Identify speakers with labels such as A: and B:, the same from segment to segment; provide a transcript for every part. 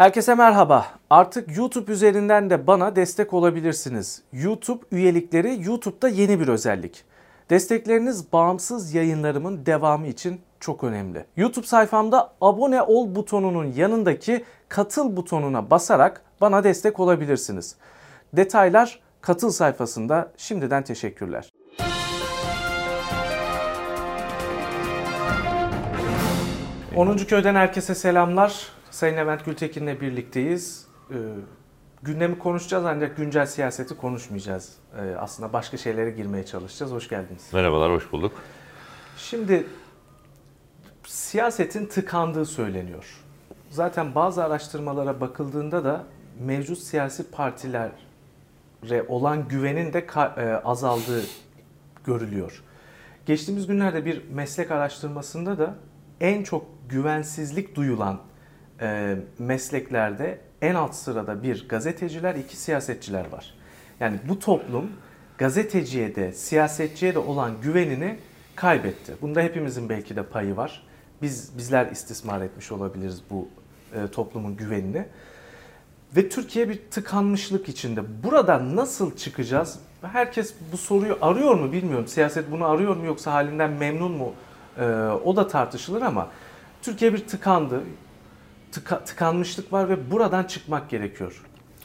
A: Herkese merhaba. Artık YouTube üzerinden de bana destek olabilirsiniz. YouTube üyelikleri YouTube'da yeni bir özellik. Destekleriniz bağımsız yayınlarımın devamı için çok önemli. YouTube sayfamda abone ol butonunun yanındaki katıl butonuna basarak bana destek olabilirsiniz. Detaylar katıl sayfasında. Şimdiden teşekkürler. 10. köyden herkese selamlar. Sayın Levent Gültekin'le birlikteyiz. Ee, gündemi konuşacağız ancak güncel siyaseti konuşmayacağız. Ee, aslında başka şeylere girmeye çalışacağız. Hoş geldiniz.
B: Merhabalar, hoş bulduk.
A: Şimdi siyasetin tıkandığı söyleniyor. Zaten bazı araştırmalara bakıldığında da mevcut siyasi partilere olan güvenin de e, azaldığı görülüyor. Geçtiğimiz günlerde bir meslek araştırmasında da en çok güvensizlik duyulan e, mesleklerde en alt sırada bir gazeteciler, iki siyasetçiler var. Yani bu toplum gazeteciye de siyasetçiye de olan güvenini kaybetti. Bunda hepimizin belki de payı var. Biz bizler istismar etmiş olabiliriz bu e, toplumun güvenini. Ve Türkiye bir tıkanmışlık içinde. Burada nasıl çıkacağız? Herkes bu soruyu arıyor mu bilmiyorum. Siyaset bunu arıyor mu yoksa halinden memnun mu? E, o da tartışılır ama Türkiye bir tıkandı tıka, tıkanmışlık var ve buradan çıkmak gerekiyor.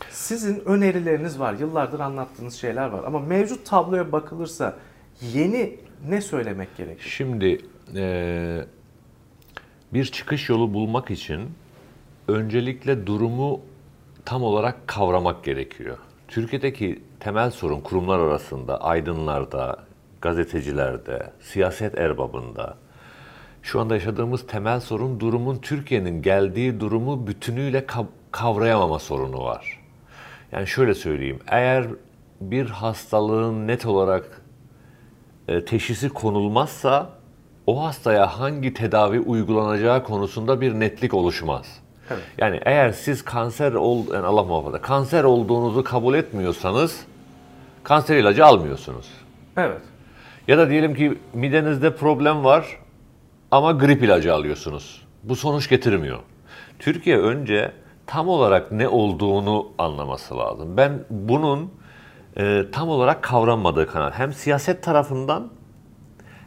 A: Sizin önerileriniz var, yıllardır anlattığınız şeyler var ama mevcut tabloya bakılırsa yeni ne söylemek gerekir?
B: Şimdi e, bir çıkış yolu bulmak için öncelikle durumu tam olarak kavramak gerekiyor. Türkiye'deki temel sorun kurumlar arasında, aydınlarda, gazetecilerde, siyaset erbabında, şu anda yaşadığımız temel sorun durumun Türkiye'nin geldiği durumu bütünüyle kavrayamama sorunu var. Yani şöyle söyleyeyim, eğer bir hastalığın net olarak e, teşhisi konulmazsa o hastaya hangi tedavi uygulanacağı konusunda bir netlik oluşmaz. Evet. Yani eğer siz kanser ol, yani Allah muhafaza, kanser olduğunuzu kabul etmiyorsanız kanser ilacı almıyorsunuz.
A: Evet.
B: Ya da diyelim ki midenizde problem var, ama grip ilacı alıyorsunuz. Bu sonuç getirmiyor. Türkiye önce tam olarak ne olduğunu anlaması lazım. Ben bunun e, tam olarak kavranmadığı kanal hem siyaset tarafından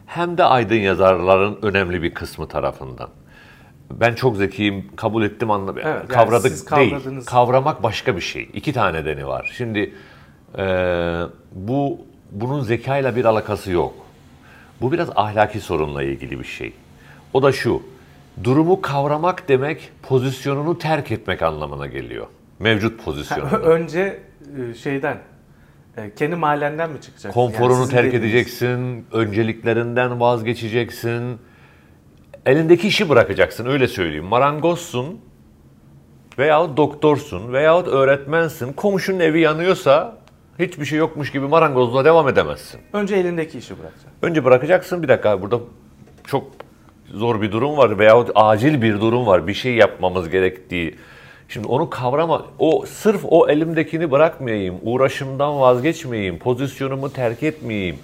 B: hem de aydın yazarların önemli bir kısmı tarafından. Ben çok zekiyim, kabul ettim anladım. Evet, Kavradık yani değil. Kavramak başka bir şey. İki tane nedeni var. Şimdi e, bu bunun zekayla bir alakası yok. Bu biraz ahlaki sorunla ilgili bir şey. O da şu. Durumu kavramak demek pozisyonunu terk etmek anlamına geliyor. Mevcut pozisyonunu.
A: Önce e, şeyden e, kendi mahallenden mi çıkacaksın?
B: Konforunu yani terk dediğiniz... edeceksin, önceliklerinden vazgeçeceksin. Elindeki işi bırakacaksın öyle söyleyeyim. Marangozsun veyahut doktorsun veyahut öğretmensin. Komşunun evi yanıyorsa hiçbir şey yokmuş gibi marangozluğa devam edemezsin.
A: Önce elindeki işi bırakacaksın.
B: Önce bırakacaksın. Bir dakika burada çok zor bir durum var veyahut acil bir durum var. Bir şey yapmamız gerektiği. Şimdi onu kavrama, o sırf o elimdekini bırakmayayım, uğraşımdan vazgeçmeyeyim, pozisyonumu terk etmeyeyim,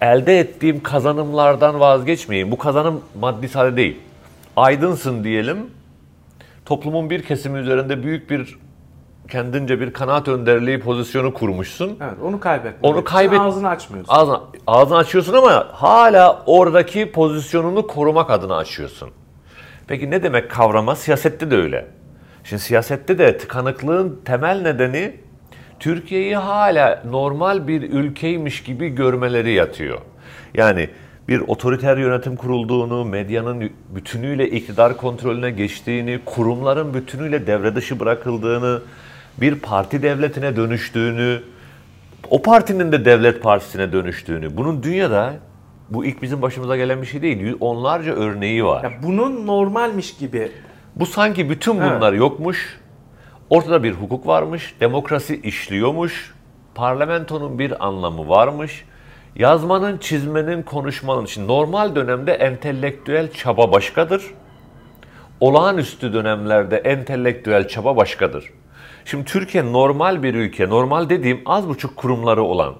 B: elde ettiğim kazanımlardan vazgeçmeyeyim. Bu kazanım maddi sade değil. Aydınsın diyelim, toplumun bir kesimi üzerinde büyük bir kendince bir kanaat önderliği pozisyonu kurmuşsun.
A: Evet, onu kaybetme.
B: Onu kaybet.
A: Ağzını açmıyorsun.
B: Ağzını, ağzını açıyorsun ama hala oradaki pozisyonunu korumak adına açıyorsun. Peki ne demek kavrama? Siyasette de öyle. Şimdi siyasette de tıkanıklığın temel nedeni Türkiye'yi hala normal bir ülkeymiş gibi görmeleri yatıyor. Yani bir otoriter yönetim kurulduğunu, medyanın bütünüyle iktidar kontrolüne geçtiğini, kurumların bütünüyle devre dışı bırakıldığını, bir parti devletine dönüştüğünü, o partinin de devlet partisine dönüştüğünü, bunun dünyada bu ilk bizim başımıza gelen bir şey değil. Onlarca örneği var. Ya
A: bunun normalmiş gibi.
B: Bu sanki bütün bunlar evet. yokmuş. Ortada bir hukuk varmış, demokrasi işliyormuş, parlamentonun bir anlamı varmış. Yazmanın, çizmenin, konuşmanın için normal dönemde entelektüel çaba başkadır. Olağanüstü dönemlerde entelektüel çaba başkadır. Şimdi Türkiye normal bir ülke. Normal dediğim az buçuk kurumları olan,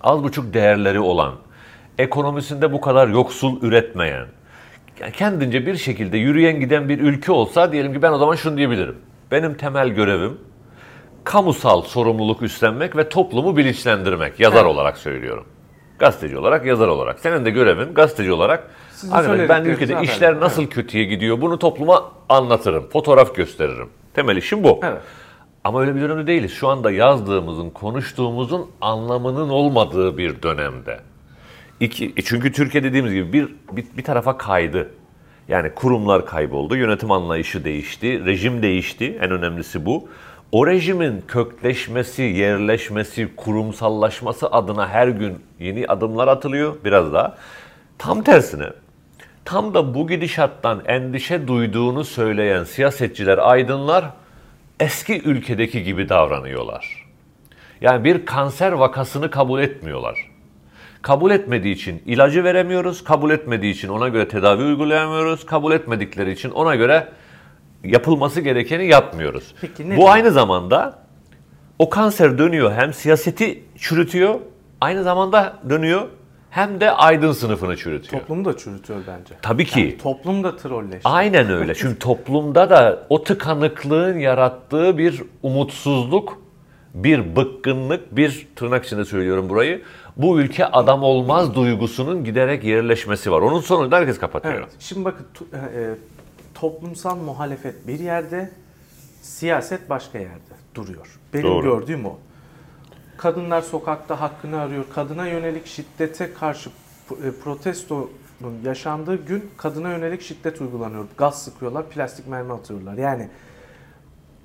B: az buçuk değerleri olan, ekonomisinde bu kadar yoksul üretmeyen, yani kendince bir şekilde yürüyen giden bir ülke olsa diyelim ki ben o zaman şunu diyebilirim. Benim temel görevim kamusal sorumluluk üstlenmek ve toplumu bilinçlendirmek. Yazar
A: Evet.
B: olarak söylüyorum. Gazeteci olarak, yazar olarak. Senin de görevin gazeteci olarak. Arkadaş, ben ülkede
A: haber
B: işler nasıl kötüye gidiyor bunu topluma anlatırım. Fotoğraf gösteririm. Temel işim bu.
A: Evet.
B: Ama öyle bir dönemde değiliz. Şu anda yazdığımızın, konuştuğumuzun anlamının olmadığı bir dönemde. İki, e çünkü Türkiye dediğimiz gibi bir, bir, bir tarafa kaydı. Yani kurumlar kayboldu, yönetim anlayışı değişti, rejim değişti. En önemlisi bu. O rejimin kökleşmesi, yerleşmesi, kurumsallaşması adına her gün yeni adımlar atılıyor biraz daha. Tam tersine tam da bu gidişattan endişe duyduğunu söyleyen siyasetçiler, aydınlar eski ülkedeki gibi davranıyorlar. Yani bir kanser vakasını kabul etmiyorlar. Kabul etmediği için ilacı veremiyoruz, kabul etmediği için ona göre tedavi uygulayamıyoruz, kabul etmedikleri için ona göre yapılması gerekeni yapmıyoruz.
A: Peki ne
B: Bu
A: diyor?
B: aynı zamanda o kanser dönüyor hem siyaseti çürütüyor, aynı zamanda dönüyor hem de aydın sınıfını çürütüyor.
A: Toplumu da çürütüyor bence.
B: Tabii ki.
A: Yani toplum da trolleşti.
B: Aynen öyle. Çünkü toplumda da o tıkanıklığın yarattığı bir umutsuzluk, bir bıkkınlık, bir tırnak içinde söylüyorum burayı. Bu ülke adam olmaz duygusunun giderek yerleşmesi var. Onun sonunda herkes kapatıyor.
A: Evet. Şimdi bakın e, e, toplumsal muhalefet bir yerde, siyaset başka yerde duruyor. Benim
B: Doğru.
A: gördüğüm o. Kadınlar sokakta hakkını arıyor. Kadına yönelik şiddete karşı e, protestonun yaşandığı gün kadına yönelik şiddet uygulanıyor. Gaz sıkıyorlar, plastik mermi atıyorlar. Yani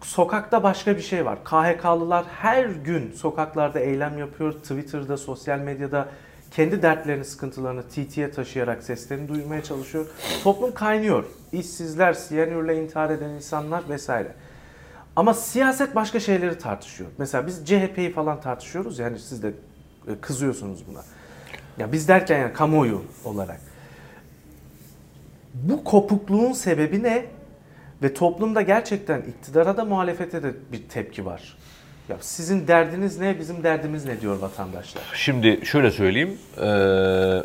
A: sokakta başka bir şey var. KHK'lılar her gün sokaklarda eylem yapıyor. Twitter'da, sosyal medyada kendi dertlerini, sıkıntılarını TT'ye taşıyarak seslerini duyurmaya çalışıyor. Toplum kaynıyor. İşsizler, siyanürle intihar eden insanlar vesaire. Ama siyaset başka şeyleri tartışıyor. Mesela biz CHP'yi falan tartışıyoruz. Yani siz de e, kızıyorsunuz buna. Ya biz derken yani kamuoyu olarak. Bu kopukluğun sebebi ne? Ve toplumda gerçekten iktidara da muhalefete de bir tepki var. Ya sizin derdiniz ne, bizim derdimiz ne diyor vatandaşlar.
B: Şimdi şöyle söyleyeyim. eee,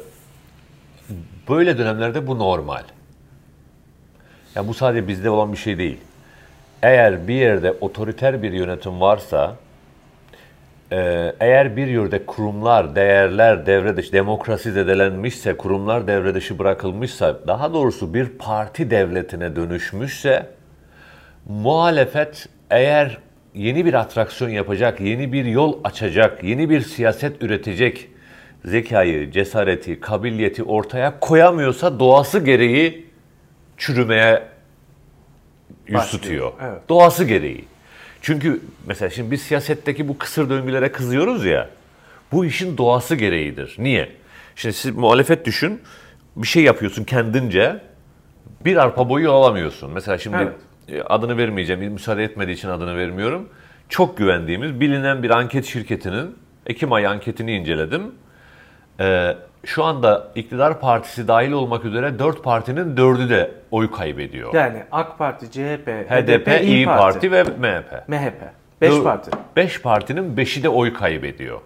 B: böyle dönemlerde bu normal. Ya bu sadece bizde olan bir şey değil. Eğer bir yerde otoriter bir yönetim varsa, eee, eğer bir yerde kurumlar, değerler devre dışı, demokrasi zedelenmişse, kurumlar devre dışı bırakılmışsa, daha doğrusu bir parti devletine dönüşmüşse, muhalefet eğer yeni bir atraksiyon yapacak, yeni bir yol açacak, yeni bir siyaset üretecek zekayı, cesareti, kabiliyeti ortaya koyamıyorsa doğası gereği çürümeye yüz
A: Başlıyor,
B: tutuyor.
A: evet.
B: Doğası gereği. Çünkü mesela şimdi biz siyasetteki bu kısır döngülere kızıyoruz ya. Bu işin doğası gereğidir. Niye? Şimdi siz muhalefet düşün. Bir şey yapıyorsun kendince. Bir arpa boyu alamıyorsun. Mesela şimdi
A: Evet.
B: e, adını vermeyeceğim. Müsaade etmediği için adını vermiyorum. Çok güvendiğimiz bilinen bir anket şirketinin Ekim ayı anketini inceledim. Ee, şu anda iktidar partisi dahil olmak üzere dört partinin dördü de oy kaybediyor.
A: Yani AK Parti, CHP,
B: HDP, İyi Parti, ve MHP.
A: MHP. 5
B: Dö-
A: parti.
B: Beş partinin beşi de oy kaybediyor.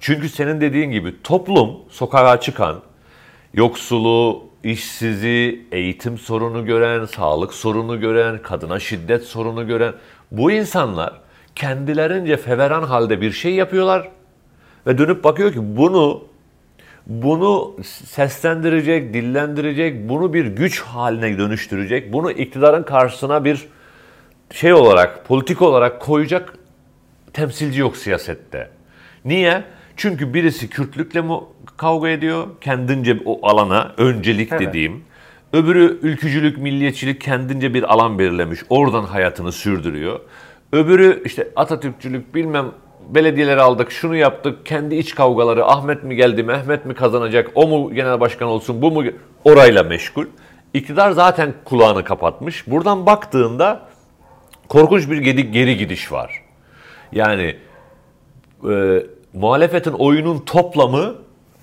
B: Çünkü senin dediğin gibi toplum sokağa çıkan, yoksulu, işsizi, eğitim sorunu gören, sağlık sorunu gören, kadına şiddet sorunu gören bu insanlar kendilerince feveran halde bir şey yapıyorlar ve dönüp bakıyor ki bunu bunu seslendirecek, dillendirecek, bunu bir güç haline dönüştürecek, bunu iktidarın karşısına bir şey olarak, politik olarak koyacak temsilci yok siyasette. Niye? Çünkü birisi Kürtlükle mi kavga ediyor? Kendince o alana öncelik
A: Evet.
B: dediğim. Öbürü ülkücülük, milliyetçilik kendince bir alan belirlemiş. Oradan hayatını sürdürüyor. Öbürü işte Atatürkçülük bilmem belediyeleri aldık, şunu yaptık, kendi iç kavgaları, Ahmet mi geldi, Mehmet mi kazanacak, o mu genel başkan olsun, bu mu? Orayla meşgul. İktidar zaten kulağını kapatmış. Buradan baktığında korkunç bir geri, geri gidiş var. Yani e, muhalefetin oyunun toplamı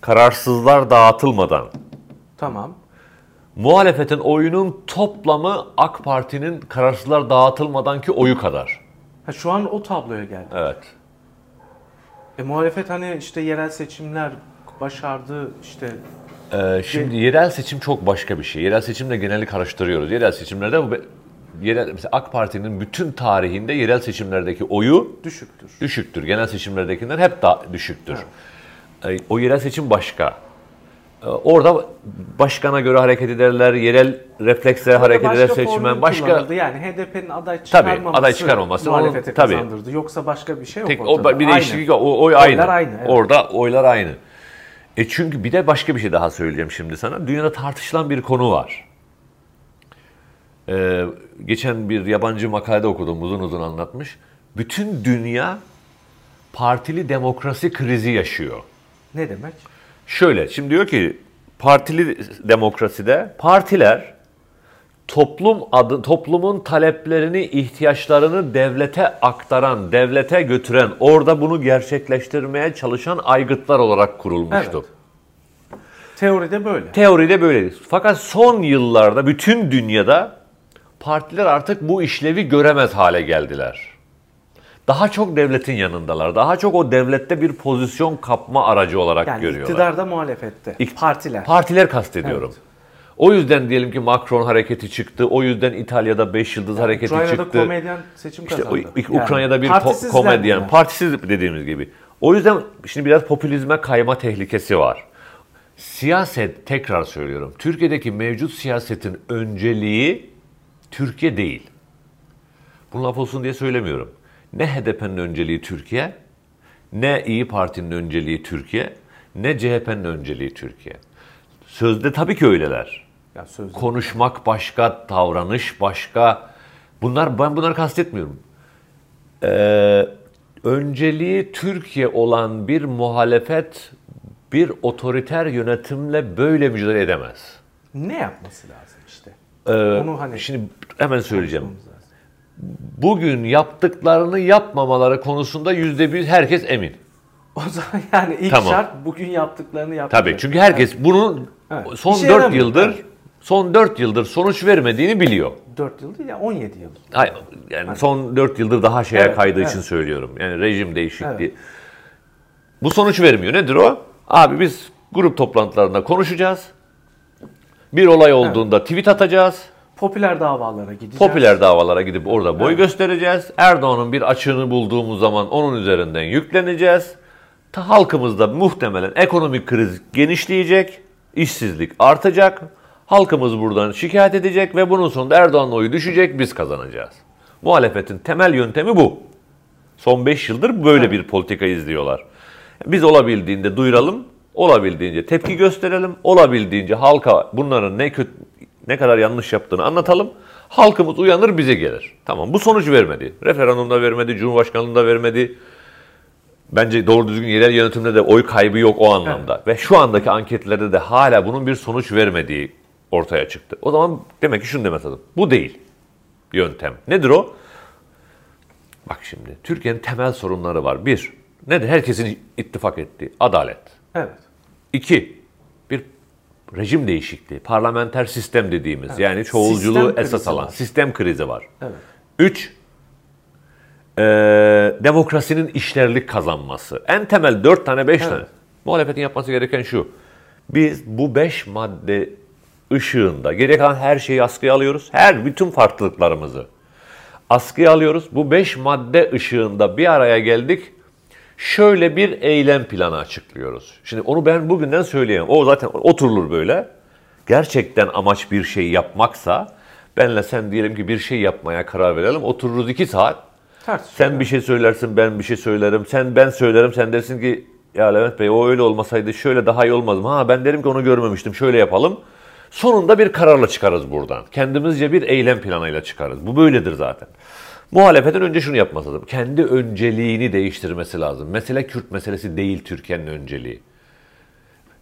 B: kararsızlar dağıtılmadan,
A: Tamam.
B: muhalefetin oyunun toplamı AK Parti'nin kararsızlar dağıtılmadan ki oyu kadar.
A: Ha, şu an o tabloya geldi.
B: Evet.
A: E, muhalefet hani işte yerel seçimler başardı işte
B: Ee, şimdi yerel seçim çok başka bir şey. Yerel seçimle geneli karıştırıyoruz. Yerel seçimlerde bu yerel mesela AK Parti'nin bütün tarihinde yerel seçimlerdeki oyu
A: Düşüktür.
B: düşüktür. Genel seçimlerdekinden hep daha düşüktür. E, O yerel seçim başka. E, Orada başkana göre hareket ederler, yerel reflekslere hareket eder seçmen. Başka
A: yani HDP'nin aday
B: Tabii,
A: çıkarmaması,
B: aday çıkarmaması
A: muhalefete
B: tabii.
A: kazandırdı. Yoksa başka bir şey yok
B: tek
A: ortada.
B: o bir
A: Aynı.
B: değişiklik yok. o oy aynı.
A: Oylar aynı, evet.
B: Orada oylar aynı. E çünkü bir de başka bir şey daha söyleyeceğim şimdi sana. Dünyada tartışılan bir konu var. Ee, geçen bir yabancı makalede okudum uzun uzun anlatmış. Bütün dünya partili demokrasi krizi yaşıyor.
A: Ne demek?
B: Şöyle, şimdi diyor ki partili demokraside partiler toplum adı toplumun taleplerini, ihtiyaçlarını devlete aktaran, devlete götüren, orada bunu gerçekleştirmeye çalışan aygıtlar olarak kurulmuştu.
A: Evet. Teoride böyle.
B: Teoride böyledir. Fakat son yıllarda bütün dünyada partiler artık bu işlevi göremez hale geldiler. Daha çok devletin yanındalar. Daha çok o devlette bir pozisyon kapma aracı olarak
A: yani
B: görüyorlar.
A: iktidarda muhalefette.
B: İkt-
A: Partiler.
B: Partiler kastediyorum.
A: Evet.
B: O yüzden diyelim ki Macron hareketi çıktı. O yüzden İtalya'da 5 yıldız hareketi
A: Ukrayna'da
B: çıktı.
A: komedyen seçim
B: İşte
A: kazandı.
B: o-
A: Yani
B: Ukrayna'da bir ko- komedyen, partisiz dediğimiz gibi. O yüzden şimdi biraz popülizme kayma tehlikesi var. Siyaset, tekrar söylüyorum, Türkiye'deki mevcut siyasetin önceliği Türkiye değil. Bunun laf olsun diye söylemiyorum. Ne HDP'nin önceliği Türkiye, ne İyi Parti'nin önceliği Türkiye, ne CHP'nin önceliği Türkiye. Sözde tabii ki öyleler.
A: Ya sözde.
B: Konuşmak başka, davranış başka. Bunlar ben bunları kastetmiyorum. Ee, önceliği Türkiye olan bir muhalefet bir otoriter yönetimle böyle mücadele edemez.
A: ne yapması lazım işte?
B: Ee,
A: Onu hani
B: Şimdi hemen söyleyeceğim.
A: konuşmamız lazım.
B: Bugün yaptıklarını yapmamaları konusunda yüzde bir herkes emin.
A: O zaman yani ilk
B: Tamam.
A: şart bugün yaptıklarını yapmak.
B: Tabii çünkü herkes bunun
A: Evet.
B: son
A: İşe
B: 4
A: yaramıyor,
B: yıldır
A: evet.
B: son 4 yıldır sonuç vermediğini biliyor.
A: 4 yıl değil ya 17 yıl.
B: Hayır, yani son 4 yıldır daha şeye
A: Evet,
B: kaydığı
A: evet.
B: için söylüyorum. Yani rejim değişikliği.
A: Evet.
B: Bu sonuç vermiyor. Nedir o? Abi biz grup toplantılarında konuşacağız. Bir olay olduğunda tweet atacağız.
A: Popüler davalara gideceğiz.
B: Popüler davalara gidip orada boy göstereceğiz. Erdoğan'ın bir açığını bulduğumuz zaman onun üzerinden yükleneceğiz. Ta halkımızda muhtemelen ekonomik kriz genişleyecek, işsizlik artacak. Halkımız buradan şikayet edecek ve bunun sonunda Erdoğan'ın oyu düşecek, biz kazanacağız. Muhalefetin temel yöntemi bu. Son 5 yıldır böyle bir politika izliyorlar. Biz olabildiğinde duyuralım, olabildiğince tepki gösterelim, olabildiğince halka bunların ne kötü ne kadar yanlış yaptığını anlatalım. Halkımız uyanır bize gelir. Tamam bu sonuç vermedi. Referandumda vermedi, Cumhurbaşkanlığında vermedi. Bence doğru düzgün yerel yönetimde de oy kaybı yok o anlamda. Ve şu andaki anketlerde de hala bunun bir sonuç vermediği ortaya çıktı. O zaman demek ki şunu demek lazım. Bu değil yöntem. Nedir o? Bak şimdi Türkiye'nin temel sorunları var. Bir, nedir? Herkesin ittifak ettiği adalet.
A: Evet.
B: İki, bir rejim değişikliği, parlamenter sistem dediğimiz yani çoğulculuğu
A: Sistem
B: esas alan
A: var.
B: sistem krizi var.
A: Evet.
B: Üç, eee, demokrasinin işlerlik kazanması. En temel dört tane, beş tane. Muhalefetin yapması gereken şu. Biz bu beş madde ışığında geriye kalan her şeyi askıya alıyoruz. Her, bütün farklılıklarımızı askıya alıyoruz. Bu beş madde ışığında bir araya geldik. Şöyle bir eylem planı açıklıyoruz. Şimdi onu ben bugünden söyleyemem. O zaten oturulur böyle. Gerçekten amaç bir şey yapmaksa benle sen diyelim ki bir şey yapmaya karar verelim. Otururuz iki saat. Sen bir şey söylersin, ben bir şey söylerim. Sen ben söylerim, sen dersin ki ya Levent Bey o öyle olmasaydı şöyle daha iyi olmaz mı? Ha ben derim ki onu görmemiştim, şöyle yapalım. Sonunda bir kararla çıkarız buradan. Kendimizce bir eylem planıyla çıkarız. Bu böyledir zaten. Muhalefetin önce şunu yapması lazım. Kendi önceliğini değiştirmesi lazım. Mesele Kürt meselesi değil Türkiye'nin önceliği.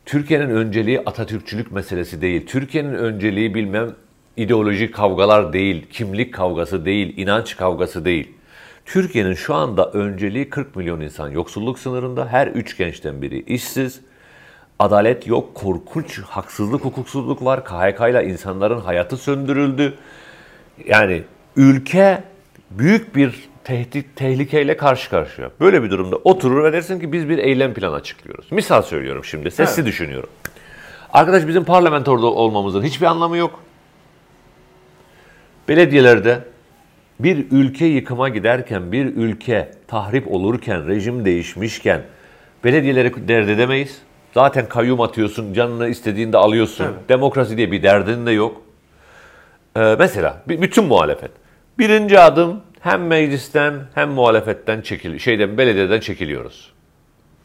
B: Türkiye'nin önceliği Atatürkçülük meselesi değil. Türkiye'nin önceliği bilmem ideolojik kavgalar değil, kimlik kavgası değil, inanç kavgası değil. Türkiye'nin şu anda önceliği 40 milyon insan yoksulluk sınırında, her üç gençten biri işsiz, adalet yok, korkunç haksızlık, hukuksuzluk var, KHK ile insanların hayatı söndürüldü. Yani ülke büyük bir tehdit, tehlikeyle karşı karşıya. Böyle bir durumda oturur ve dersin ki biz bir eylem planı açıklıyoruz. Misal söylüyorum şimdi, sesli düşünüyorum. Arkadaş bizim parlamentoda olmamızın hiçbir anlamı yok. Belediyelerde bir ülke yıkıma giderken, bir ülke tahrip olurken, rejim değişmişken belediyeleri dert edemeyiz. Zaten kayyum atıyorsun, canını istediğinde alıyorsun.
A: Evet.
B: Demokrasi diye bir derdin de yok. Ee, mesela bütün muhalefet. Birinci adım hem meclisten hem muhalefetten çekil şeyden belediyeden çekiliyoruz.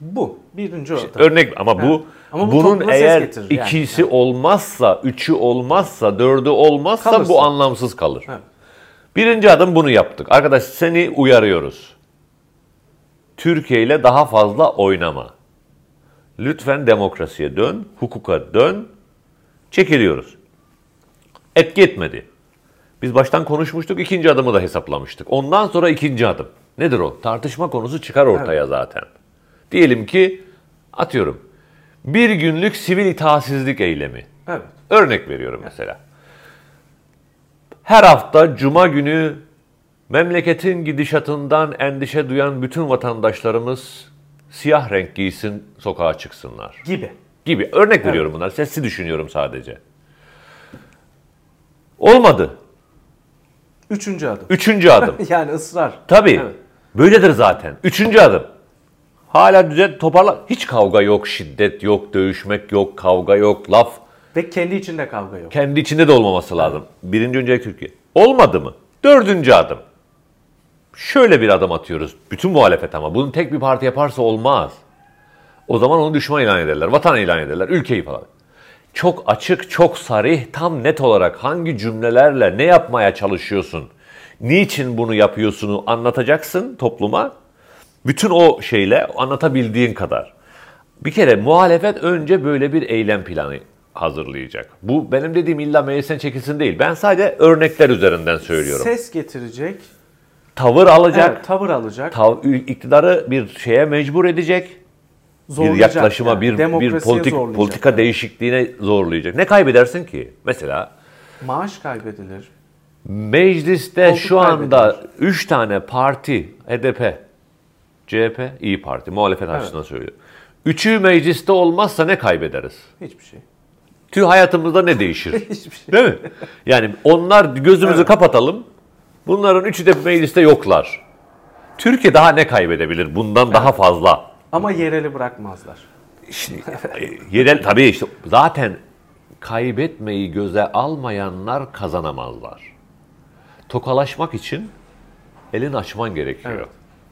A: Bu birinci adım.
B: Örnek ama bu
A: Evet. Ama bu
B: bunun eğer
A: getirir yani.
B: ikisi olmazsa, üçü olmazsa, dördü olmazsa
A: Kalırsa.
B: bu anlamsız kalır.
A: Evet.
B: Birinci adım bunu yaptık. Arkadaş seni uyarıyoruz. Türkiye ile daha fazla oynama. Lütfen demokrasiye dön, hukuka dön. Çekiliyoruz. Etki etmedi. Biz baştan konuşmuştuk, ikinci adımı da hesaplamıştık. Ondan sonra ikinci adım. Nedir o? Tartışma konusu çıkar ortaya zaten. Diyelim ki, atıyorum, bir günlük sivil itaatsizlik eylemi.
A: Evet.
B: Örnek veriyorum mesela. Her hafta cuma günü memleketin gidişatından endişe duyan bütün vatandaşlarımız siyah renk giysin, sokağa çıksınlar
A: Gibi.
B: gibi. Örnek veriyorum bunlar. Sesli düşünüyorum sadece. Olmadı.
A: Üçüncü adım.
B: Üçüncü adım.
A: yani ısrar.
B: Tabii.
A: Evet.
B: Böyledir zaten. Üçüncü adım. Hala düzen toparla. Hiç kavga yok, şiddet yok, dövüşmek yok, kavga yok, laf
A: Ve kendi içinde kavga yok.
B: kendi içinde de olmaması lazım. Birinci öncelik Türkiye. Olmadı mı? Dördüncü adım. Şöyle bir adım atıyoruz. Bütün muhalefet ama. Bunu tek bir parti yaparsa olmaz. O zaman onu düşman ilan ederler. Vatan ilan ederler. Ülkeyi falan. Çok açık, çok sarih, tam net olarak hangi cümlelerle ne yapmaya çalışıyorsun? Niçin bunu yapıyorsunu anlatacaksın topluma. Bütün o şeyle anlatabildiğin kadar. Bir kere muhalefet önce böyle bir eylem planı hazırlayacak. Bu benim dediğim illa meclisten çekilsin değil. Ben sadece örnekler üzerinden söylüyorum.
A: Ses getirecek.
B: Tavır alacak,
A: Evet, tavır alacak.
B: tav- iktidarı bir şeye mecbur edecek. Bir
A: zorlayacak
B: yaklaşıma,
A: yani.
B: bir bir politik
A: zorlayacak.
B: politika
A: Evet.
B: değişikliğine zorlayacak. Ne kaybedersin ki? Mesela
A: Maaş kaybedilir.
B: mecliste
A: Koltuk
B: şu anda
A: kaybedilir.
B: 3 tane parti, HDP, CHP, İyi Parti, muhalefet açısından söylüyorum. Üçü mecliste olmazsa ne kaybederiz?
A: Hiçbir şey.
B: Tüm hayatımızda ne değişir?
A: Hiçbir şey.
B: Değil mi? Yani onlar gözümüzü
A: Evet.
B: kapatalım. Bunların üçü de mecliste yoklar. Türkiye daha ne kaybedebilir? Bundan daha fazla.
A: Ama yereli bırakmazlar.
B: İşte, yerel tabii işte zaten kaybetmeyi göze almayanlar kazanamazlar. Tokalaşmak için elini açman gerekiyor.
A: Evet.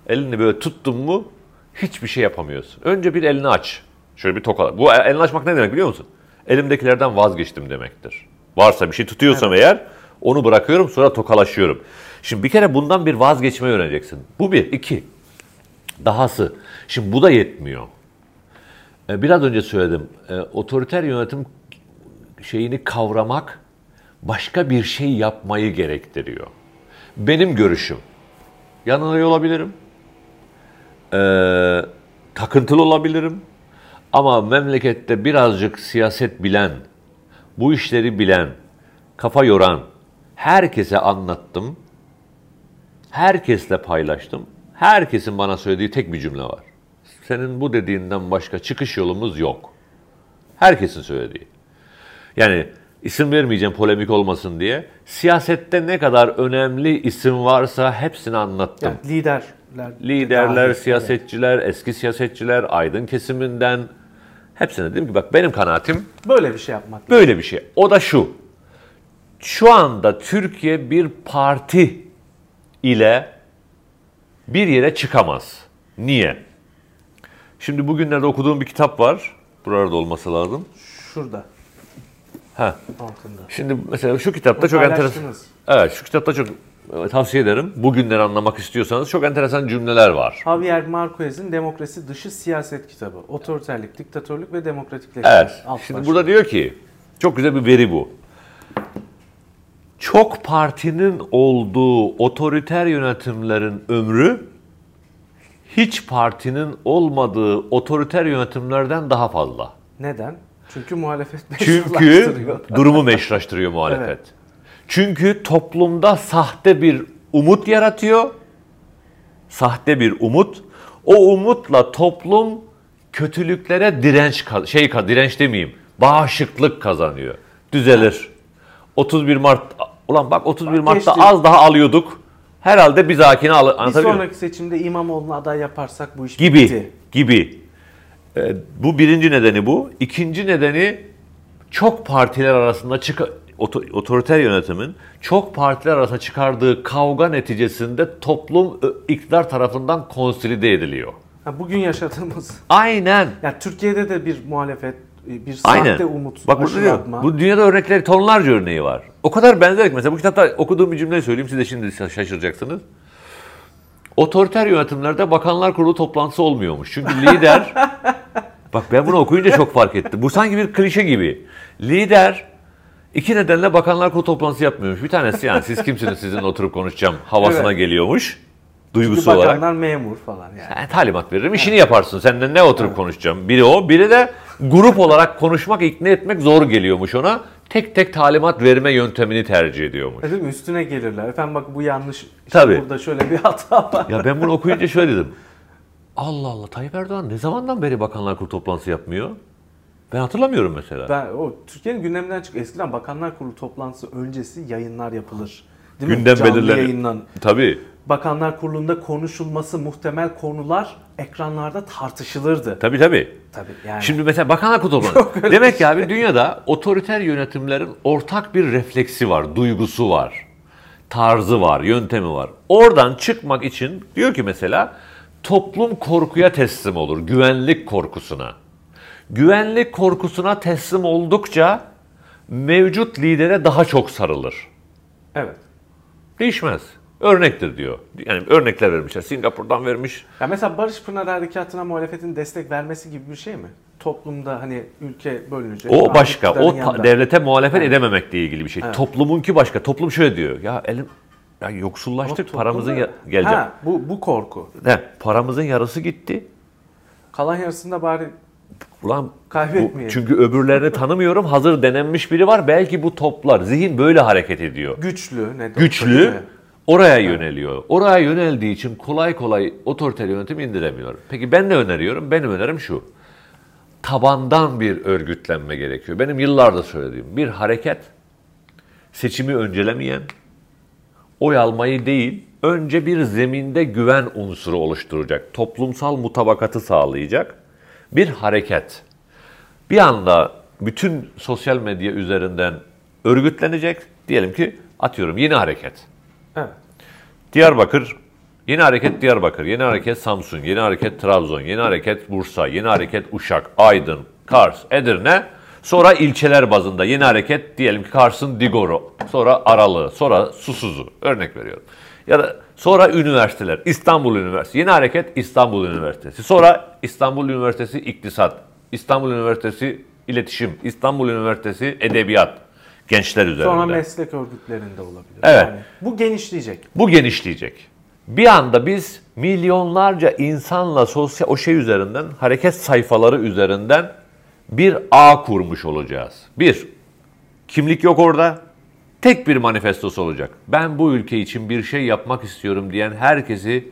B: Elini böyle tuttun mu hiçbir şey yapamıyorsun. Önce bir elini aç. Şöyle bir tokala. Bu elini açmak ne demek biliyor musun? Elimdekilerden vazgeçtim demektir. Varsa bir şey tutuyorsam eğer onu bırakıyorum sonra tokalaşıyorum. Şimdi bir kere bundan bir vazgeçmeyi öğreneceksin. Bu bir. iki. Dahası. Şimdi bu da yetmiyor. E, Biraz önce söyledim. E, Otoriter yönetim şeyini kavramak başka bir şey yapmayı gerektiriyor. Benim görüşüm. Yanılıyor olabilirim. E, takıntılı olabilirim. Ama memlekette birazcık siyaset bilen, bu işleri bilen, kafa yoran, herkese anlattım. Herkesle paylaştım. Herkesin bana söylediği tek bir cümle var. Senin bu dediğinden başka çıkış yolumuz yok. Herkesin söylediği. Yani isim vermeyeceğim polemik olmasın diye. Siyasette ne kadar önemli isim varsa hepsini anlattım.
A: Yani liderler.
B: Liderler, siyasetçiler, eski siyasetçiler, aydın kesiminden hepsine dedim ki bak benim kanaatim
A: Böyle bir şey yapmak.
B: böyle bir şey. O da şu. Şu anda Türkiye bir parti ile bir yere çıkamaz. Niye? Şimdi bugünlerde okuduğum bir kitap var. Burada olması lazım.
A: Şurada.
B: Ha.
A: Altında.
B: Şimdi mesela şu kitapta
A: Bunu
B: çok enteresan. Evet, şu kitapta çok e, tavsiye ederim. Bugünleri anlamak istiyorsanız çok enteresan cümleler var.
A: Javier Marquez'in Demokrasi Dışı Siyaset kitabı. Otoriterlik, diktatörlük ve demokratikleşme.
B: Evet.
A: Alt
B: Şimdi
A: başlık.
B: burada diyor ki çok güzel bir veri bu. Çok partinin olduğu otoriter yönetimlerin ömrü hiç partinin olmadığı otoriter yönetimlerden daha fazla.
A: Neden? Çünkü muhalefet
B: Çünkü
A: meşrulaştırıyor.
B: durumu meşrulaştırıyor muhalefet.
A: Evet.
B: Çünkü toplumda sahte bir umut yaratıyor. Sahte bir umut. O umutla toplum kötülüklere direnç şey direnç demeyeyim. Bağışıklık kazanıyor. Düzelir. 31 Mart Ulan bak 31
A: Bak
B: Mart'ta
A: geçti.
B: az daha alıyorduk. Herhalde biz hakine al
A: Bir
B: anlatabiliyor
A: sonraki seçimde İmamoğlu'na aday yaparsak bu iş
B: gibi
A: bitti.
B: gibi. Ee, bu birinci nedeni bu. İkinci nedeni çok partiler arasında çık oto- otoriter yönetimin çok partiler arasında çıkardığı kavga neticesinde toplum ö, iktidar tarafından konsolide ediliyor.
A: Ha, bugün yaşadığımız,
B: Aynen.
A: ya Türkiye'de de bir muhalefet, bir
B: Aynen.
A: sahte umut,
B: Bak burada diyor, bu dünyada örnekleri tonlarca örneği var. O kadar benzer ki mesela bu kitapta okuduğum bir cümleyi söyleyeyim siz de şimdi şaşıracaksınız. Otoriter yönetimlerde bakanlar kurulu toplantısı olmuyormuş. Çünkü lider Bak ben bunu okuyunca çok fark ettim. Bu sanki bir klişe gibi. Lider iki nedenle bakanlar kurulu toplantısı yapmıyormuş. Bir tanesi yani siz kimsiniz sizinle oturup konuşacağım havasına
A: Evet.
B: geliyormuş.
A: Çünkü
B: Duygusu olarak.
A: bakanlar memur falan yani.
B: Ben talimat veririm, işini yaparsın. Senden ne oturup konuşacağım? Biri o, biri de grup olarak konuşmak, ikna etmek zor geliyormuş ona. Tek tek talimat verme yöntemini tercih ediyormuş.
A: Değil mi? Üstüne gelirler. Efendim bak bu yanlış. İşte
B: Tabii.
A: Burada şöyle bir hata var.
B: Ya ben bunu okuyunca şöyle dedim. Allah Allah Tayyip Erdoğan ne zamandan beri bakanlar kurulu toplantısı yapmıyor? Ben hatırlamıyorum mesela.
A: Ben o Türkiye'nin gündeminden çık. Eskiden Bakanlar Kurulu toplantısı öncesi yayınlar yapılır. Değil mi?
B: Gündem
A: Canlı
B: belirlenir.
A: yayınlan.
B: Tabii.
A: Bakanlar Kurulu'nda konuşulması muhtemel konular ekranlarda tartışılırdı.
B: Tabii tabii.
A: Tabii yani.
B: Şimdi mesela bakanlar kurulu toplantısı. Demek ki abi dünyada otoriter yönetimlerin ortak bir refleksi var, duygusu var, tarzı var, yöntemi var. Oradan çıkmak için diyor ki mesela toplum korkuya teslim olur, güvenlik korkusuna. Güvenlik korkusuna teslim oldukça mevcut lidere daha çok sarılır.
A: evet.
B: Değişmez. Örnektir diyor. Yani örnekler vermişler. Singapur'dan vermiş.
A: Ya mesela Barış Pınar Harekatı'na muhalefetin destek vermesi gibi bir şey mi? Toplumda hani ülke bölünecek.
B: O başka. O
A: yanında.
B: devlete muhalefet edememekle ilgili bir şey.
A: Evet.
B: Toplumunki başka. Toplum şöyle diyor. Ya elim ya yoksullaştık.
A: Ama
B: paramızın
A: toplumda-
B: ya- gelecek.
A: Ha, bu, bu korku.
B: Ne? Paramızın yarısı gitti.
A: Kalan yarısında bari
B: Ulan bu, çünkü öbürlerini tanımıyorum. Hazır denenmiş biri var. Belki bu toplar. Zihin böyle hareket ediyor.
A: güçlü. Ne
B: Güçlü
A: mi?
B: Oraya yöneliyor. Oraya yöneldiği için kolay kolay otoriter yönetim indiremiyor. Peki ben ne öneriyorum? Benim önerim şu. Tabandan bir örgütlenme gerekiyor. Benim yıllardır söylediğim bir hareket seçimi öncelemeyen, oy almayı değil, önce bir zeminde güven unsuru oluşturacak, toplumsal mutabakatı sağlayacak bir hareket. Bir anda bütün sosyal medya üzerinden örgütlenecek. Diyelim ki atıyorum yeni hareket.
A: Evet.
B: Diyarbakır, yeni hareket Diyarbakır, yeni hareket Samsun, yeni hareket Trabzon, yeni hareket Bursa, yeni hareket Uşak, Aydın, Kars, Edirne. Sonra ilçeler bazında yeni hareket diyelim ki Kars'ın Digoro, sonra Aralı, sonra Susuzu örnek veriyorum. Ya da sonra üniversiteler, İstanbul Üniversitesi, yeni hareket İstanbul Üniversitesi, sonra İstanbul Üniversitesi İktisat, İstanbul Üniversitesi İletişim, İstanbul Üniversitesi Edebiyat, gençler üzerinde.
A: Sonra meslek örgütlerinde olabilir.
B: Evet.
A: Yani bu genişleyecek.
B: Bu genişleyecek. Bir anda biz milyonlarca insanla sosyal o şey üzerinden, hareket sayfaları üzerinden bir ağ kurmuş olacağız. Bir, kimlik yok orada. Tek bir manifestosu olacak. Ben bu ülke için bir şey yapmak istiyorum diyen herkesi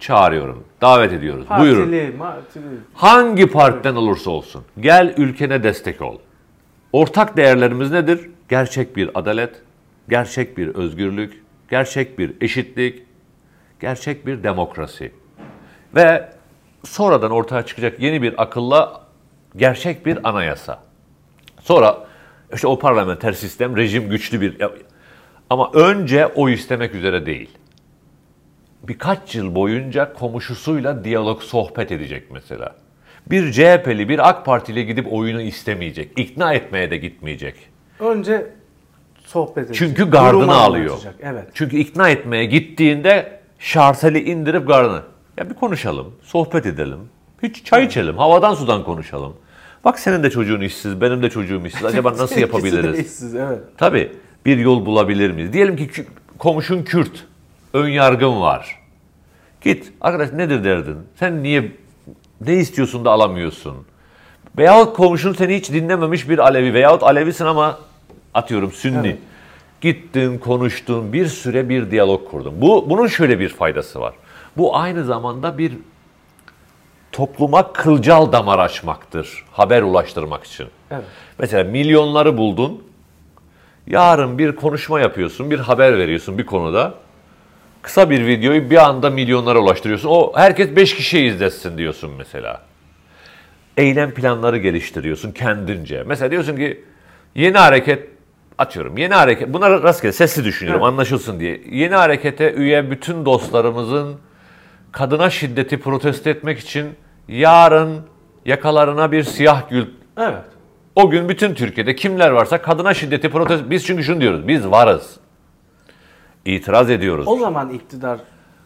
B: çağırıyorum. Davet ediyoruz. Buyurun.
A: Partili, martili.
B: Hangi partiden olursa olsun. Gel ülkene destek ol. Ortak değerlerimiz nedir? Gerçek bir adalet, gerçek bir özgürlük, gerçek bir eşitlik, gerçek bir demokrasi. Ve sonradan ortaya çıkacak yeni bir akılla gerçek bir anayasa. Sonra işte o parlamenter sistem, rejim güçlü bir... Ama önce o istemek üzere değil birkaç yıl boyunca komşusuyla diyalog sohbet edecek mesela. Bir CHP'li bir AK Partili gidip oyunu istemeyecek. ikna etmeye de gitmeyecek.
A: Önce sohbet edecek.
B: Çünkü gardını alıyor.
A: Evet.
B: Çünkü ikna etmeye gittiğinde şarteli indirip gardını. Ya bir konuşalım, sohbet edelim. Hiç çay içelim, havadan sudan konuşalım. Bak senin de çocuğun işsiz, benim de çocuğum işsiz. Acaba nasıl yapabiliriz?
A: işsiz, evet.
B: Tabii bir yol bulabilir miyiz? Diyelim ki komşun Kürt, ön yargın var. Git arkadaş nedir derdin? Sen niye ne istiyorsun da alamıyorsun? Veyahut komşun seni hiç dinlememiş bir Alevi veyahut Alevisin ama atıyorum Sünni.
A: Evet.
B: Gittin, konuştun, bir süre bir diyalog kurdun. Bu bunun şöyle bir faydası var. Bu aynı zamanda bir topluma kılcal damar açmaktır. Haber ulaştırmak için.
A: Evet.
B: Mesela milyonları buldun. Yarın bir konuşma yapıyorsun, bir haber veriyorsun bir konuda. Kısa bir videoyu bir anda milyonlara ulaştırıyorsun. O herkes 5 kişiye izlesin diyorsun mesela. Eylem planları geliştiriyorsun kendince. Mesela diyorsun ki yeni hareket atıyorum. Yeni hareket bunlar rastgele sesli düşünüyorum
A: Evet.
B: anlaşılsın diye. Yeni harekete üye bütün dostlarımızın kadına şiddeti protesto etmek için yarın yakalarına bir siyah gül
A: Evet.
B: o gün bütün Türkiye'de kimler varsa kadına şiddeti protesto biz çünkü şunu diyoruz. Biz varız. İtiraz ediyoruz.
A: O zaman iktidar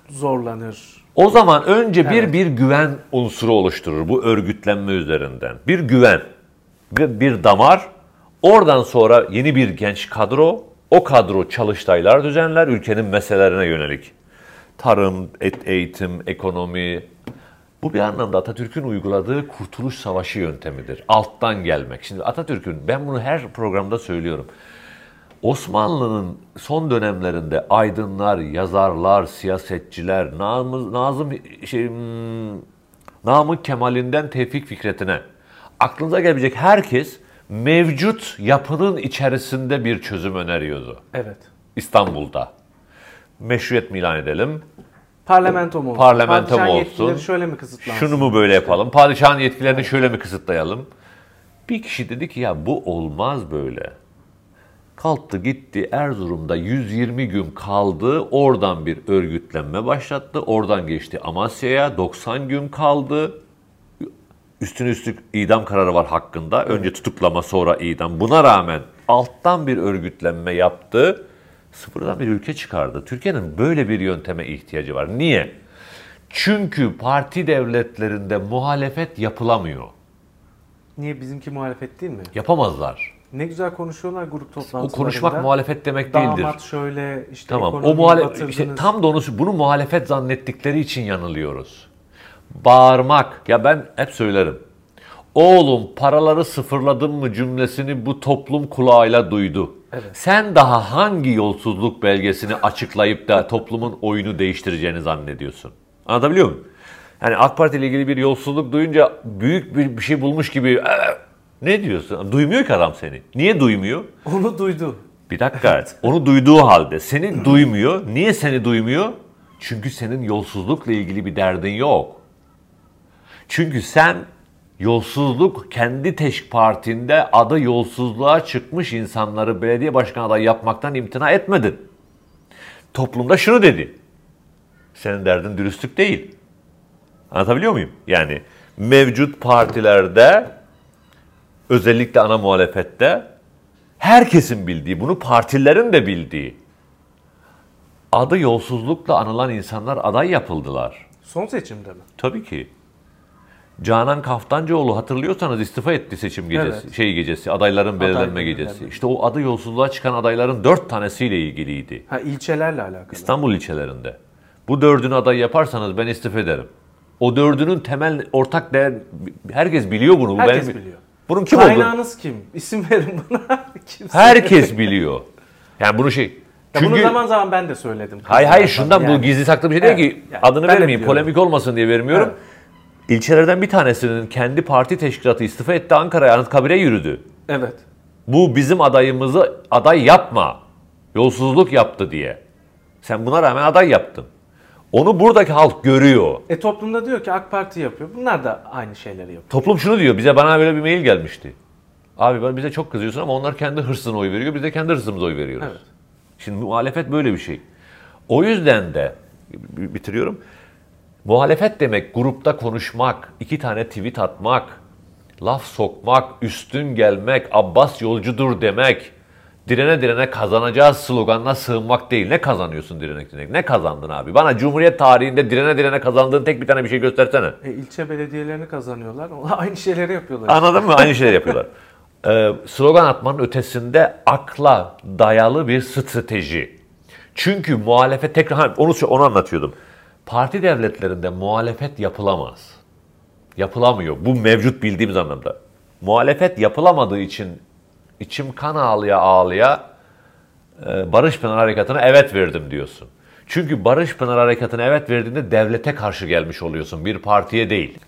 A: zorlanır.
B: O zaman önce bir
A: Evet.
B: bir güven unsuru oluşturur bu örgütlenme üzerinden. Bir güven, bir, bir damar. Oradan sonra yeni bir genç kadro, o kadro çalıştaylar düzenler ülkenin meselelerine yönelik. Tarım, et, eğitim, ekonomi. Bu bir anlamda Atatürk'ün uyguladığı kurtuluş savaşı yöntemidir. Alttan gelmek. Şimdi Atatürk'ün, ben bunu her programda söylüyorum. Osmanlı'nın son dönemlerinde aydınlar, yazarlar, siyasetçiler, Nazım, Nazım şey, hmm, Namık Kemal'inden Tevfik Fikret'ine aklınıza gelebilecek herkes mevcut yapının içerisinde bir çözüm öneriyordu.
A: Evet.
B: İstanbul'da. Meşruiyet mi ilan edelim?
A: Parlamento mu olsun?
B: Parlamento mu olsun?
A: şöyle mi kısıtlansın?
B: Şunu mu böyle yapalım? Padişahın yetkilerini şöyle mi kısıtlayalım? Bir kişi dedi ki ya bu olmaz böyle. Kalktı gitti Erzurum'da 120 gün kaldı. Oradan bir örgütlenme başlattı. Oradan geçti Amasya'ya 90 gün kaldı. Üstüne üstlük idam kararı var hakkında. Önce tutuklama sonra idam. Buna rağmen alttan bir örgütlenme yaptı. Sıfırdan bir ülke çıkardı. Türkiye'nin böyle bir yönteme ihtiyacı var. Niye? Çünkü parti devletlerinde muhalefet yapılamıyor.
A: Niye bizimki muhalefet değil mi?
B: Yapamazlar.
A: Ne güzel konuşuyorlar grup
B: O
A: toplantılarında.
B: konuşmak muhalefet demek değildir.
A: Damat şöyle işte
B: Tamam. O muhalefet işte tam da onu bunu muhalefet zannettikleri için yanılıyoruz. Bağırmak. Ya ben hep söylerim. Oğlum paraları sıfırladın mı cümlesini bu toplum kulağıyla duydu.
A: Evet.
B: Sen daha hangi yolsuzluk belgesini açıklayıp da toplumun oyunu değiştireceğini zannediyorsun? Anlatabiliyor muyum? Yani AK Parti ile ilgili bir yolsuzluk duyunca büyük bir, bir şey bulmuş gibi "Ee, ne diyorsun? Duymuyor ki adam seni. Niye duymuyor?
A: Onu duydu.
B: Bir dakika. Onu duyduğu halde seni duymuyor. Niye seni duymuyor? Çünkü senin yolsuzlukla ilgili bir derdin yok. Çünkü sen yolsuzluk kendi teşk partinde adı yolsuzluğa çıkmış insanları belediye başkan adayı yapmaktan imtina etmedin. Toplumda şunu dedi. Senin derdin dürüstlük değil. Anlatabiliyor muyum? Yani mevcut partilerde özellikle ana muhalefette herkesin bildiği, bunu partilerin de bildiği adı yolsuzlukla anılan insanlar aday yapıldılar.
A: Son seçimde mi?
B: Tabii ki. Canan Kaftancıoğlu hatırlıyorsanız istifa etti seçim gecesi,
A: Evet.
B: şey gecesi, adayların belirlenme
A: belirlenme.
B: gecesi. İşte o adı yolsuzluğa çıkan adayların dört tanesiyle ilgiliydi.
A: Ha ilçelerle alakalı.
B: İstanbul ilçelerinde. Bu dördünü aday yaparsanız ben istifa ederim. O dördünün temel ortak değer, herkes biliyor bunu. Bu
A: Herkes
B: benim-
A: biliyor.
B: Bunun kim
A: Kaynağınız kim? İsim verin bana. Kimse.
B: herkes biliyor. Yani bunu şey,
A: Ya bunu
B: çünkü
A: zaman zaman ben de söyledim.
B: hayır hayır şundan bu
A: Yani.
B: gizli saklı bir şey değil
A: Evet,
B: ki
A: yani
B: adını vermeyeyim, polemik olmasın diye vermiyorum.
A: Evet.
B: İlçelerden bir tanesinin kendi parti teşkilatı istifa etti Ankara'ya Anıtkabir'e yürüdü.
A: Evet.
B: Bu bizim adayımızı aday yapma. Yolsuzluk yaptı diye. Sen buna rağmen aday yaptın. Onu buradaki halk görüyor.
A: E toplumda diyor ki AK Parti yapıyor. Bunlar da aynı şeyleri yapıyor.
B: Toplum şunu diyor. Bize bana böyle bir mail gelmişti. Abi ben bize çok kızıyorsun ama onlar kendi hırsına oy veriyor. Biz de kendi hırsımıza oy veriyoruz.
A: Evet.
B: Şimdi muhalefet böyle bir şey. O yüzden de bitiriyorum. Muhalefet demek grupta konuşmak, iki tane tweet atmak, laf sokmak, üstün gelmek, Abbas yolcudur demek, direne direne kazanacağız sloganına sığınmak değil. Ne kazanıyorsun direnek direnek? Ne kazandın abi? Bana Cumhuriyet tarihinde direne direne kazandığın tek bir tane bir şey göstersene.
A: E, ilçe belediyelerini kazanıyorlar. Aynı şeyleri yapıyorlar.
B: Anladın mı? Aynı şeyler yapıyorlar. Ee, slogan atmanın ötesinde akla dayalı bir strateji. Çünkü muhalefet tekrar onu onu anlatıyordum. Parti devletlerinde muhalefet yapılamaz. Yapılamıyor. Bu mevcut bildiğimiz anlamda. Muhalefet yapılamadığı için içim kan ağlıya ağlıya e, Barış Pınar Harekatı'na evet verdim diyorsun. Çünkü Barış Pınar Harekatı'na evet verdiğinde devlete karşı gelmiş oluyorsun. Bir partiye değil.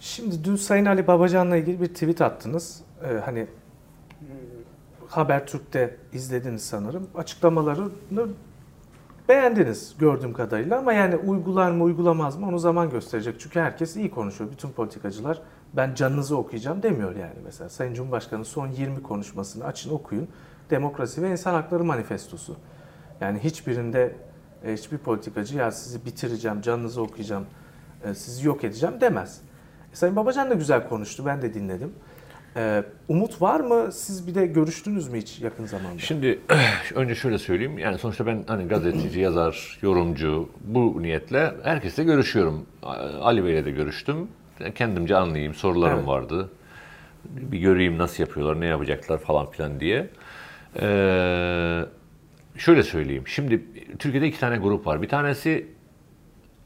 A: Şimdi dün Sayın Ali Babacan'la ilgili bir tweet attınız. Ee, hani Habertürk'te izlediniz sanırım. Açıklamalarını beğendiniz gördüğüm kadarıyla ama yani uygular mı uygulamaz mı onu zaman gösterecek. Çünkü herkes iyi konuşuyor. Bütün politikacılar ben canınızı okuyacağım demiyor yani mesela. Sayın Cumhurbaşkanı son 20 konuşmasını açın okuyun. Demokrasi ve İnsan Hakları Manifestosu. Yani hiçbirinde e, hiçbir politikacı ya sizi bitireceğim, canınızı okuyacağım, e, sizi yok edeceğim demez. E, Sayın Babacan da güzel konuştu, ben de dinledim. E, umut var mı? Siz bir de görüştünüz mü hiç yakın zamanda?
B: Şimdi önce şöyle söyleyeyim. Yani sonuçta ben hani gazeteci, yazar, yorumcu bu niyetle herkesle görüşüyorum. Ali Bey'le de görüştüm. Kendimce anlayayım. Sorularım
A: Evet.
B: vardı. Bir göreyim nasıl yapıyorlar, ne yapacaklar falan filan diye. Ee, şöyle söyleyeyim. Şimdi Türkiye'de iki tane grup var. Bir tanesi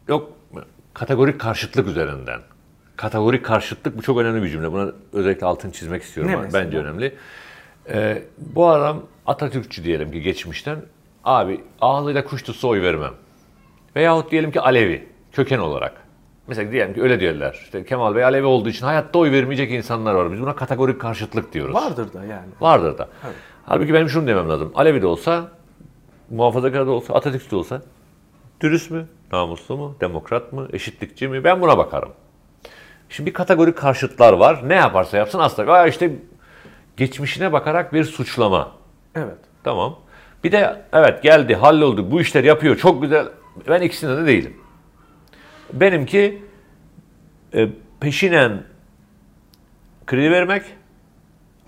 B: yok kategorik karşıtlık üzerinden. Kategorik karşıtlık bu çok önemli bir cümle. Buna özellikle altını çizmek istiyorum.
A: Ne?
B: Bence önemli. Ee, bu adam Atatürkçü diyelim ki geçmişten. Abi ağzıyla kuş tutsa oy vermem. Veyahut diyelim ki Alevi köken olarak. Mesela diyelim ki öyle diyorlar. İşte Kemal Bey Alevi olduğu için hayatta oy vermeyecek insanlar var. Biz buna kategorik karşıtlık diyoruz.
A: Vardır da yani.
B: Vardır da.
A: Evet.
B: Halbuki benim şunu demem lazım. Alevi de olsa, muhafazakar da olsa, Atatürkçü de olsa dürüst mü, namuslu mu, demokrat mı, eşitlikçi mi? Ben buna bakarım. Şimdi bir kategorik karşıtlar var. Ne yaparsa yapsın asla. Aa işte geçmişine bakarak bir suçlama.
A: Evet.
B: Tamam. Bir de evet geldi, halloldu, bu işler yapıyor, çok güzel. Ben ikisinde de değilim. Benimki e, peşinen kredi vermek